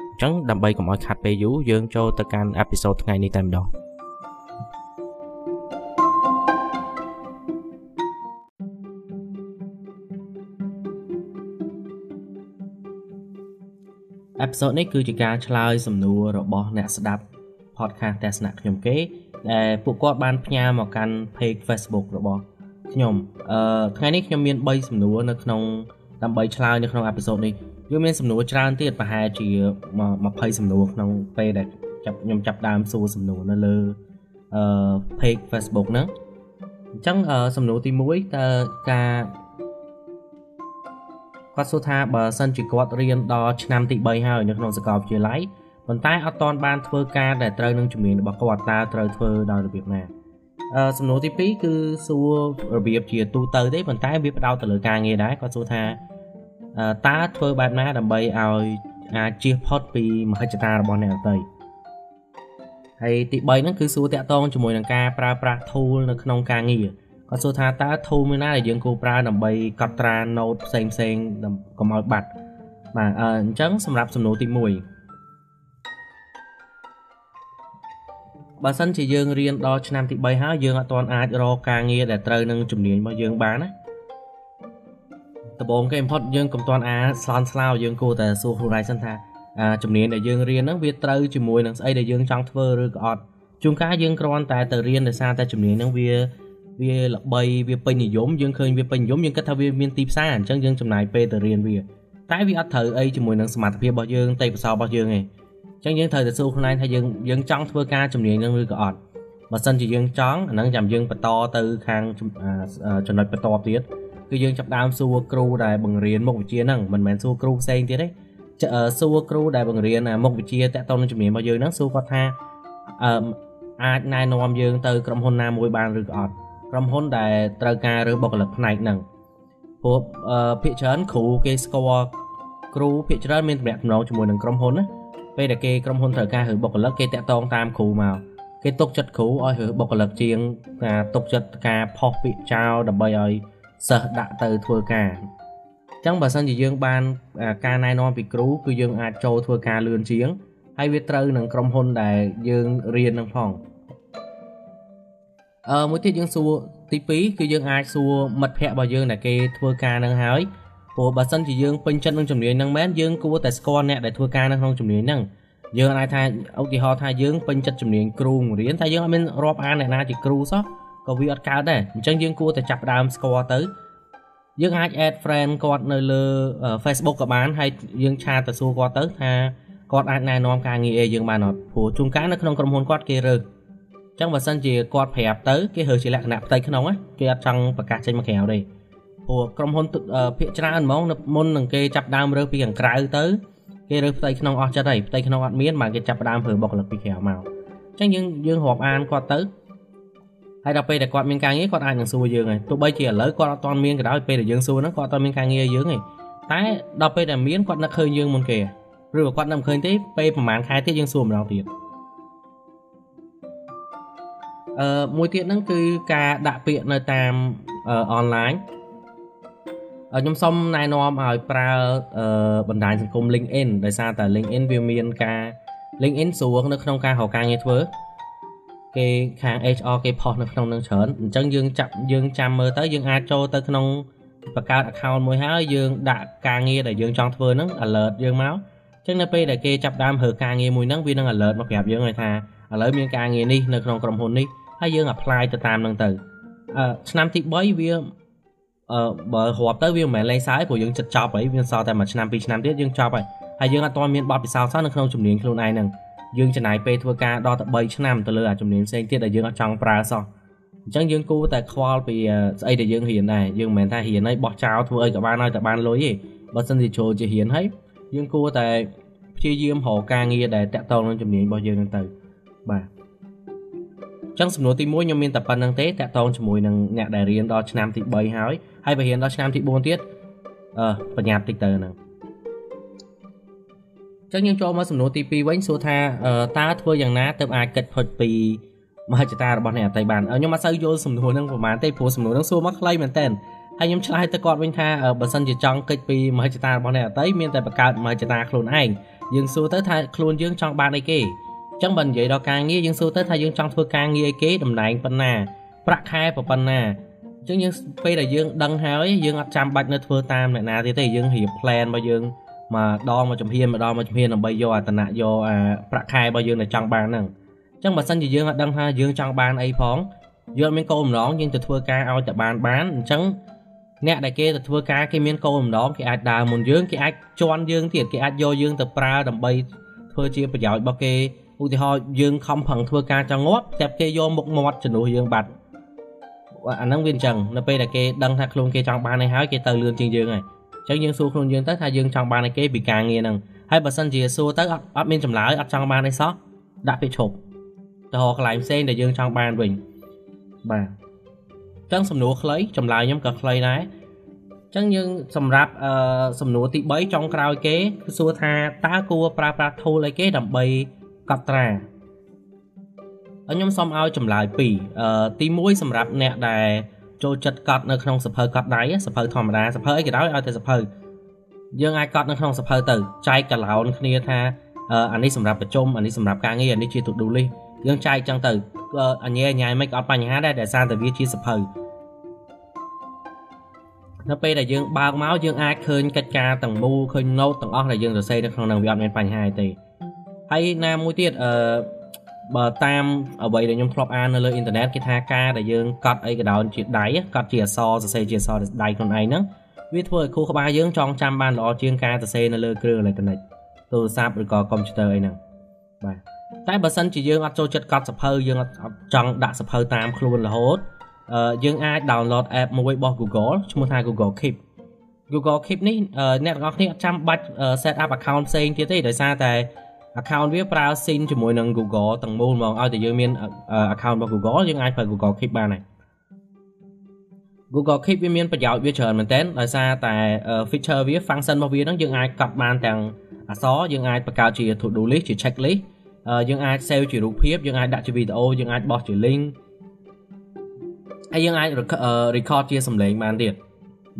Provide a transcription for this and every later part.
ញ្ចឹងដើម្បីកុំឲ្យខាត់ពេលយូរយើងចូលទៅកាន់អេពីសូតថ្ងៃនេះតែម្ដងអេពីសូតនេះគឺជាការឆ្លើយសំណួររបស់អ្នកស្ដាប់ podcast ទស្សនៈខ្ញុំគេដែលពួកគាត់បានផ្ញើមកកាន់ page Facebook របស់ខ្ញុំអឺថ្ងៃនេះខ្ញុំមាន3សំណួរនៅក្នុងដើម្បីឆ្លើយនៅក្នុងអេពីសូតនេះ វាមានសំណួរច្រើនទៀតប្រហែលជា20សំណួរក្នុងពេលដែលចាប់ខ្ញុំចាប់ដើមសួរសំណួរនៅលើអឺ page Facebook ហ្នឹងអញ្ចឹងសំណួរទី1តើការគាត់សួរថាបើសិនជាគាត់រៀនដល់ឆ្នាំទី3ហើយនៅក្នុងសាកលវិទ្យាល័យប៉ុន្តែអត់ទាន់បានធ្វើការដែលត្រូវនឹងជំនាញរបស់គាត់តើត្រូវធ្វើដោយរបៀបណាអឺសំណួរទី2គឺសួររបៀបជាទូទៅទេប៉ុន្តែវាផ្ដោតទៅលើការងារដែរគាត់សួរថា តើធ្វើបែបណាដើម្បីឲ្យអាចជៀសផុតពីមហិច្ឆតារបស់អ្នកដទៃហើយទី3ហ្នឹងគឺសួរតាក់ទងជាមួយនឹងការប្រើប្រាស់ tool នៅក្នុងការងារគាត់សួរថាតើ tool មួយណាដែលយើងគួរប្រើដើម្បីកត់ត្រា note ផ្សេងផ្សេងកុំឲ្យបាត់បាទអញ្ចឹងសម្រាប់សំណួរទី1បើសិនជាយើងរៀនដល់ឆ្នាំទី3ហើយយើងអត់ទាន់អាចរកការងារដែលត្រូវនឹងជំនាញរបស់យើងបានណា ដំបូងគេ import យើងកុំទាន់អាស្លន់ស្លោយើងគួរតែសួរខ្លួនឯងសិនថាជំនាញដែលយើងរៀនហ្នឹងវាត្រូវជាមួយនឹងស្អីដែលយើងចង់ធ្វើឬក៏អត់ជួនកាលយើងគ្រាន់តែទៅរៀនដោយសារតែជំនាញហ្នឹងវាវាល្បីវាពេញនិយមយើងឃើញវាពេញនិយមយើងគិតថាវាមានទីផ្សារអញ្ចឹងយើងចំណាយពេលទៅរៀនវាតែវាអត់ត្រូវអីជាមួយនឹងសមត្ថភាពរបស់យើងទេពកោសល្យរបស់យើងទេអញ្ចឹងយើងត្រូវតែសួរខ្លួនឯងថាយើងយើងចង់ធ្វើការជំនាញហ្នឹងឬក៏អត់បើសិនជាយើងចង់អាហ្នឹងចាំយើងបន្តទៅខាងចំណុចបន្តទៀត គឺយើងចាប់ដើមសួរគ្រូដែលបង្រៀនមុខវិជ្ជាហ្នឹងមិនមែនសួរគ្រូផ្សេងទៀតទេសួរគ្រូដែលបង្រៀនមុខវិជ្ជាតកតនឹងជំនាញរបស់យើងហ្នឹងសួរគាត់ថាអឺអាចណែនាំយើងទៅក្រុមហ៊ុនណាមួយបានឬក៏អត់ក្រុមហ៊ុនដែលត្រូវការរើសបុគ្គលិកផ្នែកហ្នឹងព្រោះភាគច្រើនគ្រូគេស្គាល់គ្រូភាគច្រើនមានទំនាក់ទំនងជាមួយនឹងក្រុមហ៊ុនណាពេលដែលគេក្រុមហ៊ុនត្រូវការរើសបុគ្គលិកគេតាក់ទងតាមគ្រូមកគេទុកចិត្តគ្រូឲ្យរើសបុគ្គលិកជាងការទុកចិត្តការផុសពាក្យចោលដើម្បីឲ្យ សិស្សដាក់ទៅធ្វើការអញ្ចឹងបើសិនជាយើងបានការណែនាំពីគ្រូគឺយើងអាចចូលធ្វើការលឿនជាងហើយវាត្រូវនឹងក្រុមហ៊ុនដែលយើងរៀននឹងផងអឺមួយទៀតយើងសួរទី2គឺយើងអាចសួរមិត្តភ័ក្តិរបស់យើងដែលគេធ្វើការនឹងហើយព្រោះបើសិនជាយើងពេញចិត្តនឹងជំនាញហ្នឹងមែនយើងគួរតែស្គាល់អ្នកដែលធ្វើការនៅក្នុងជំនាញហ្នឹងយើងអាចថាឧទាហរណ៍ថាយើងពេញចិត្តជំនាញគ្រូបង្រៀនតែយើងអត់មានរាប់អានអ្នកណាជាគ្រូសោះ ក៏វាអត់កើតដែរអញ្ចឹងយើងគួរតែចាប់ដើមស្គាល់ទៅយើងអាច add friend គាត់នៅលើ Facebook ក៏បានហើយយើងឆាតទៅសួរគាត់ទៅថាគាត់អាចណែនាំការងារឲ្យយើងបានអត់ព្រោះជួនកាលនៅក្នុងក្រុមហ៊ុនគាត់គេរើសអញ្ចឹងបើសិនជាគាត់ប្រាប់ទៅគេរើសជាលក្ខណៈផ្ទៃក្នុងគេអត់ចង់ប្រកាសចេញមកក្រៅទេព្រោះក្រុមហ៊ុនភាគច្រើនហ្មងនៅមុននឹងគេចាប់ដើមរើសពីខាងក្រៅទៅគេរើសផ្ទៃក្នុងអស់ចិត្តហើយផ្ទៃក្នុងអត់មានបានគេចាប់ដើមប្រើបុគ្គលិកពីក្រៅមកអញ្ចឹងយើងយើងរាប់អានគាត់ទៅ ហើយដល់ពេលដែលគាត់មានការងារគាត់អាចនឹងសួរយើងហើយទោះបីជាឥឡូវគាត់អត់ទាន់មានក៏ដោយពេលដែលយើងសួរហ្នឹងគាត់អត់ទាន់មានការងារយើងទេតែដល់ពេលដែលមានគាត់នឹកឃើញយើងមុនគេឬក៏គាត់នឹកឃើញទេពេលប្រហែលខែទៀតយើងសួរម្ដងទៀតអឺមួយទៀតហ្នឹងគឺការដាក់ពាក្យនៅតាមអនឡាញខ្ញុំសូមណែនាំឲ្យប្រើបណ្ដាញសង្គម LinkedIn ដោយសារតែ LinkedIn វាមានការ LinkedIn ស្រួលនៅក្នុងការរកការងារធ្វើ គេខាង HR គេផុសនៅក្នុងនឹងច្រើនអញ្ចឹងយើងចាប់យើងចាំមើលទៅយើងអាចចូលទៅក្នុងបង្កើត account មួយហើយយើងដាក់ការងារដែលយើងចង់ធ្វើហ្នឹង alert យើងមកអញ្ចឹងនៅពេលដែលគេចាប់ដើមរើការងារមួយហ្នឹងវានឹង alert មកប្រាប់យើងឲ្យថាឥឡូវមានការងារនេះនៅក្នុងក្រុមហ៊ុននេះហើយយើង apply ទៅតាមហ្នឹងទៅអឺឆ្នាំទី3វាអឺបើរាប់ទៅវាមិនមែនលេងសើចព្រោះយើងចិត្តចប់ហើយវាសល់តែមួយឆ្នាំពីរឆ្នាំទៀតយើងចប់ហើយហើយយើងអត់ទាន់មានបទពិសោធន៍សោះនៅក្នុងជំនាញខ្លួនឯងហ្នឹង យើងចំណាយពេលធ្វើការដល់ទៅ3ឆ្នាំទៅលើអាជំនាញផ្សេងទៀតដែលយើងអត់ចង់ប្រើសោះអញ្ចឹងយើងគួរតែខ្វល់ពីស្អីដែលយើងរៀនដែរយើងមិនមែនថារៀនហើយបោះចោលធ្វើអីក៏បានឲ្យតែបានលុយទេបើសិនជាចូលជារៀនហើយយើងគួរតែព្យាយាមរកការងារដែលតាក់ទងនឹងជំនាញរបស់យើងហ្នឹងទៅបាទចឹងសំណួរទី1ខ្ញុំមានតែប៉ុណ្្នឹងទេតាក់ទងជាមួយនឹងអ្នកដែលរៀនដល់ឆ្នាំទី3ហើយហើយបើរៀនដល់ឆ្នាំទី4ទៀតអឺប្រញាប់តិចទៅហ្នឹង ចឹងយើងចូលមកសំណួរទី2វិញសួរថាតើធ្វើយ៉ាងណាទើបអាចកិត្តផុតពីមហិច្ឆតារបស់អ្នកអតីបានខ្ញុំអត់សូវយល់សំណួរហ្នឹងប្រហែលទេព្រោះសំណួរហ្នឹងសួរមកខ្លីមែនតើហើយខ្ញុំឆ្លើយទៅគាត់វិញថាបើសិនជាចង់កិច្ចពីមហិច្ឆតារបស់អ្នកអតីមានតែបង្កើតមហិច្ឆតាខ្លួនឯងយើងសួរទៅថាខ្លួនយើងចង់បានអីគេចឹងបើនិយាយដល់ការងារយើងសួរទៅថាយើងចង់ធ្វើការងារអីគេតំណែងប៉ុណ្ណាប្រាក់ខែប៉ុណ្ណាអញ្ចឹងយើងពេលដែលយើងដឹងហើយយើងអត់ចាំបាច់នៅធ្វើតាមអ្នកណាទៀតទេយើងរៀប plan របស់យើង មកដងមកចំហៀនមកដងមកចំហៀនដើម្បីយកអតនៈយកអាប្រាក់ខែរបស់យើងដែលចង់បានហ្នឹងអញ្ចឹងបើសិនជាយើងអត់ដឹងថាយើងចង់បានអីផងយើងអត់មានគោលបំណងយើងទៅធ្វើការឲ្យតែបានបានអញ្ចឹងអ្នកដែលគេទៅធ្វើការគេមានគោលបំណងគេអាចដើរមុនយើងគេអាចជន់យើងទៀតគេអាចយកយើងទៅប្រើដើម្បីធ្វើជាប្រយោជន៍របស់គេឧទាហរណ៍យើងខំប្រឹងធ្វើការចង់ងាប់តែគេយកមុខមាត់ជំនួសយើងបាត់អាហ្នឹងវាអញ្ចឹងនៅពេលដែលគេដឹងថាខ្លួនគេចង់បានអីហើយគេទៅលឿនជាងយើងហើយ អញ្ចឹងយើងសួរខ្លួនយើងទៅថាយើងចង់បានអីគេពីការងារហ្នឹងហើយបើសិនជាសួរទៅអត់អត់មានចម្លើយអត់ចង់បានអីសោះដាក់ពាក្យឈប់ទៅរកកន្លែងផ្សេងដែលយើងចង់បានវិញបាទចឹងសំណួរខ្លីចម្លើយខ្ញុំក៏ខ្លីដែរចឹងយើងសម្រាប់អឺសំណួរទី3ចុងក្រោយគេគឺសួរថាតើគួរប្រើប្រាស់ tool អីគេដើម្បីកត់ត្រាខ្ញុំសូមឲ្យចម្លើយ2អឺទី1សម្រាប់អ្នកដែល ចូលចិត្តកត់នៅក្នុងសភៅកត់ដៃសភៅធម្មតាសភៅអីក៏ដោយឲ្យតែសភៅយើងអាចកត់នៅក្នុងសភៅទៅចែកកឡោនគ្នាថាអានេះសម្រាប់ប្រជុំអានេះសម្រាប់ការងារអានេះជា to do list យើងចែកចឹងទៅអញ្ញែអញ្ញែមិនអត់បញ្ហាដែរដែលសារតែវាជាសភៅនៅពេលដែលយើងបើកមកយើងអាចឃើញកិច្ចការទាំងមូលឃើញ note ទាំងអស់ដែលយើងសរសេរនៅក្នុងនឹងវាអត់មានបញ្ហាទេហើយណាមួយទៀតអឺ បើតាមអ្វីដែលខ្ញុំធ្លាប់អាននៅលើអ៊ីនធឺណិតគេថាការដែលយើងកត់អីក៏ដោយជាដៃកត់ជាអក្សរសរសេរជាអក្សរដៃខ្លួនឯងហ្នឹងវាធ្វើឲ្យខួរក្បាលយើងចងចាំបានល្អជាងការសរសេរនៅលើគ្រឿងអេឡិចត្រូនិកទូរស័ព្ទឬក៏កុំព្យូទ័រអីហ្នឹងបាទតែបើសិនជាយើងអត់ចូលចិត្តកត់សភៅយើងអត់ចង់ដាក់សភៅតាមខ្លួនរហូតយើងអាច download app មួយរបស់ Google ឈ្មោះថា Google Keep Google Keep នេះអ្នកទាំងអស់គ្នាអត់ចាំបាច់ set up account ផ្សេងទៀតទេដោយសារតែ account វាប្រើ sync ជាមួយនឹង Google ទាំងមូលហ្មងឲ្យតែយើងមាន account របស់ Google យើងអាចប្រើ Google Keep បានហើយ Google Keep វាមានប្រយោជន៍វាច្រើនមែនទែនដោយសារតែ feature វា function របស់វាហ្នឹងយើងអាចកត់បានទាំងអក្សរយើងអាចបង្កើតជា to do list ជា checklist យើងអាច save ជារូបភាពយើងអាចដាក់ជាវីដេអូយើងអាចបោះជា link ហើយយើងអាច record ជាសំឡេងបានទៀត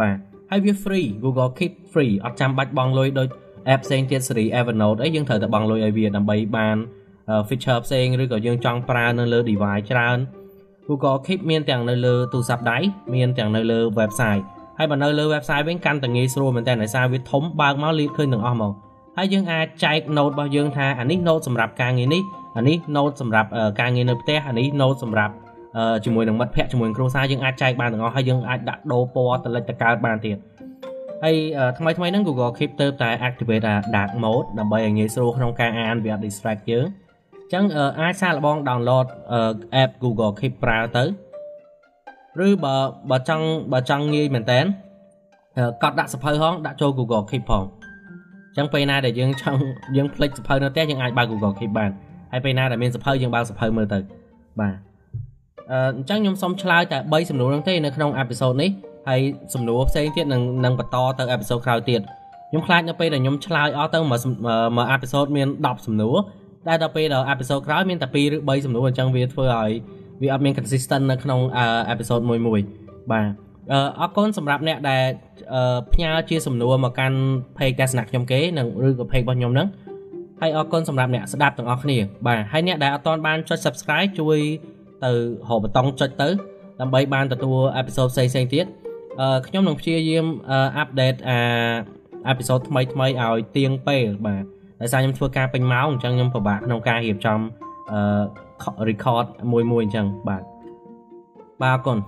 បាទហើយវា free Google Keep free អត់ចាំបាច់បង់លុយដូច app ផ្សេងទៀតសេរី Evernote អីយើងត្រូវតែបង់លុយឲ្យវាដើម្បីបាន feature ផ្សេងឬក៏យើងចង់ប្រើនៅលើ device ច្រើន Google Keep មានទាំងនៅលើទូរស័ព្ទដៃមានទាំងនៅលើ website ហើយបើនៅលើ website វិញកាន់តែងាយស្រួលមែនតើដោយសារវាធំបើកមកលៀបឃើញទាំងអស់មកហើយយើងអាចចែក note របស់យើងថាអានេះ note សម្រាប់ការងារនេះអានេះ note សម្រាប់ការងារនៅផ្ទះអានេះ note សម្រាប់ជាមួយនឹងមិត្តភ័ក្តិជាមួយនឹងគ្រួសារយើងអាចចែកបានទាំងអស់ហើយយើងអាចដាក់ដូរពណ៌ទៅលិចទៅកើតបានទៀត ហើយថ្មីថ្មីហ្នឹង Google Keep ទៅតែ activate អា dark mode ដើម្បីឲ្យងាយស្រួលក្នុងការអានវាអត់ distract យើងអញ្ចឹងអាចសាកល្បង download app Google Keep ប្រើទៅឬបើបើចង់បើចង់ងាយមែនតើកត់ដាក់សភៅហងដាក់ចូល Google Keep ផងអញ្ចឹងពេលណាដែលយើងចង់យើងភ្លេចសភៅនៅផ្ទះយើងអាចបើក Google Keep បានហើយពេលណាដែលមានសភៅយើងបើកសភៅមើលទៅបាទអញ្ចឹងខ្ញុំសូមឆ្លើយតែ3សំណួរហ្នឹងទេនៅក្នុងអេពីសូតនេះ ហើយសំណួរផ្សេងទៀតនឹងនឹងបន្តទៅអេពីសូតក្រោយទៀតខ្ញុំខ្លាចនៅពេលដែលខ្ញុំឆ្លើយអស់ទៅមួយមួយអេពីសូតមាន10សំណួរតែដល់ពេលដល់អេពីសូតក្រោយមានតែ2ឬ3សំណួរអញ្ចឹងវាធ្វើឲ្យវាអត់មាន consistent នៅក្នុងអេពីសូតមួយមួយបាទអរគុណសម្រាប់អ្នកដែលផ្ញើជាសំណួរមកកាន់ page កាសនៈខ្ញុំគេនិងឬក៏ page របស់ខ្ញុំហ្នឹងហើយអរគុណសម្រាប់អ្នកស្ដាប់ទាំងអស់គ្នាបាទហើយអ្នកដែលអត់ទាន់បានចុច subscribe ជួយទៅរកបតង់ចុចទៅដើម្បីបានទទួលអេពីសូតផ្សេងៗទៀតអឺ ខ្ញុំនឹងព្យាយាមអាប់ដេតអាអេពីសូតថ្មីថ្មីឲ្យទៀងពេលបាទដោយសារខ្ញុំធ្វើការពេញម៉ោងអញ្ចឹងខ្ញុំពិបាកក្នុងការរៀបចំអឺ record មួយមួយអញ្ចឹងបាទបាទអរគុណ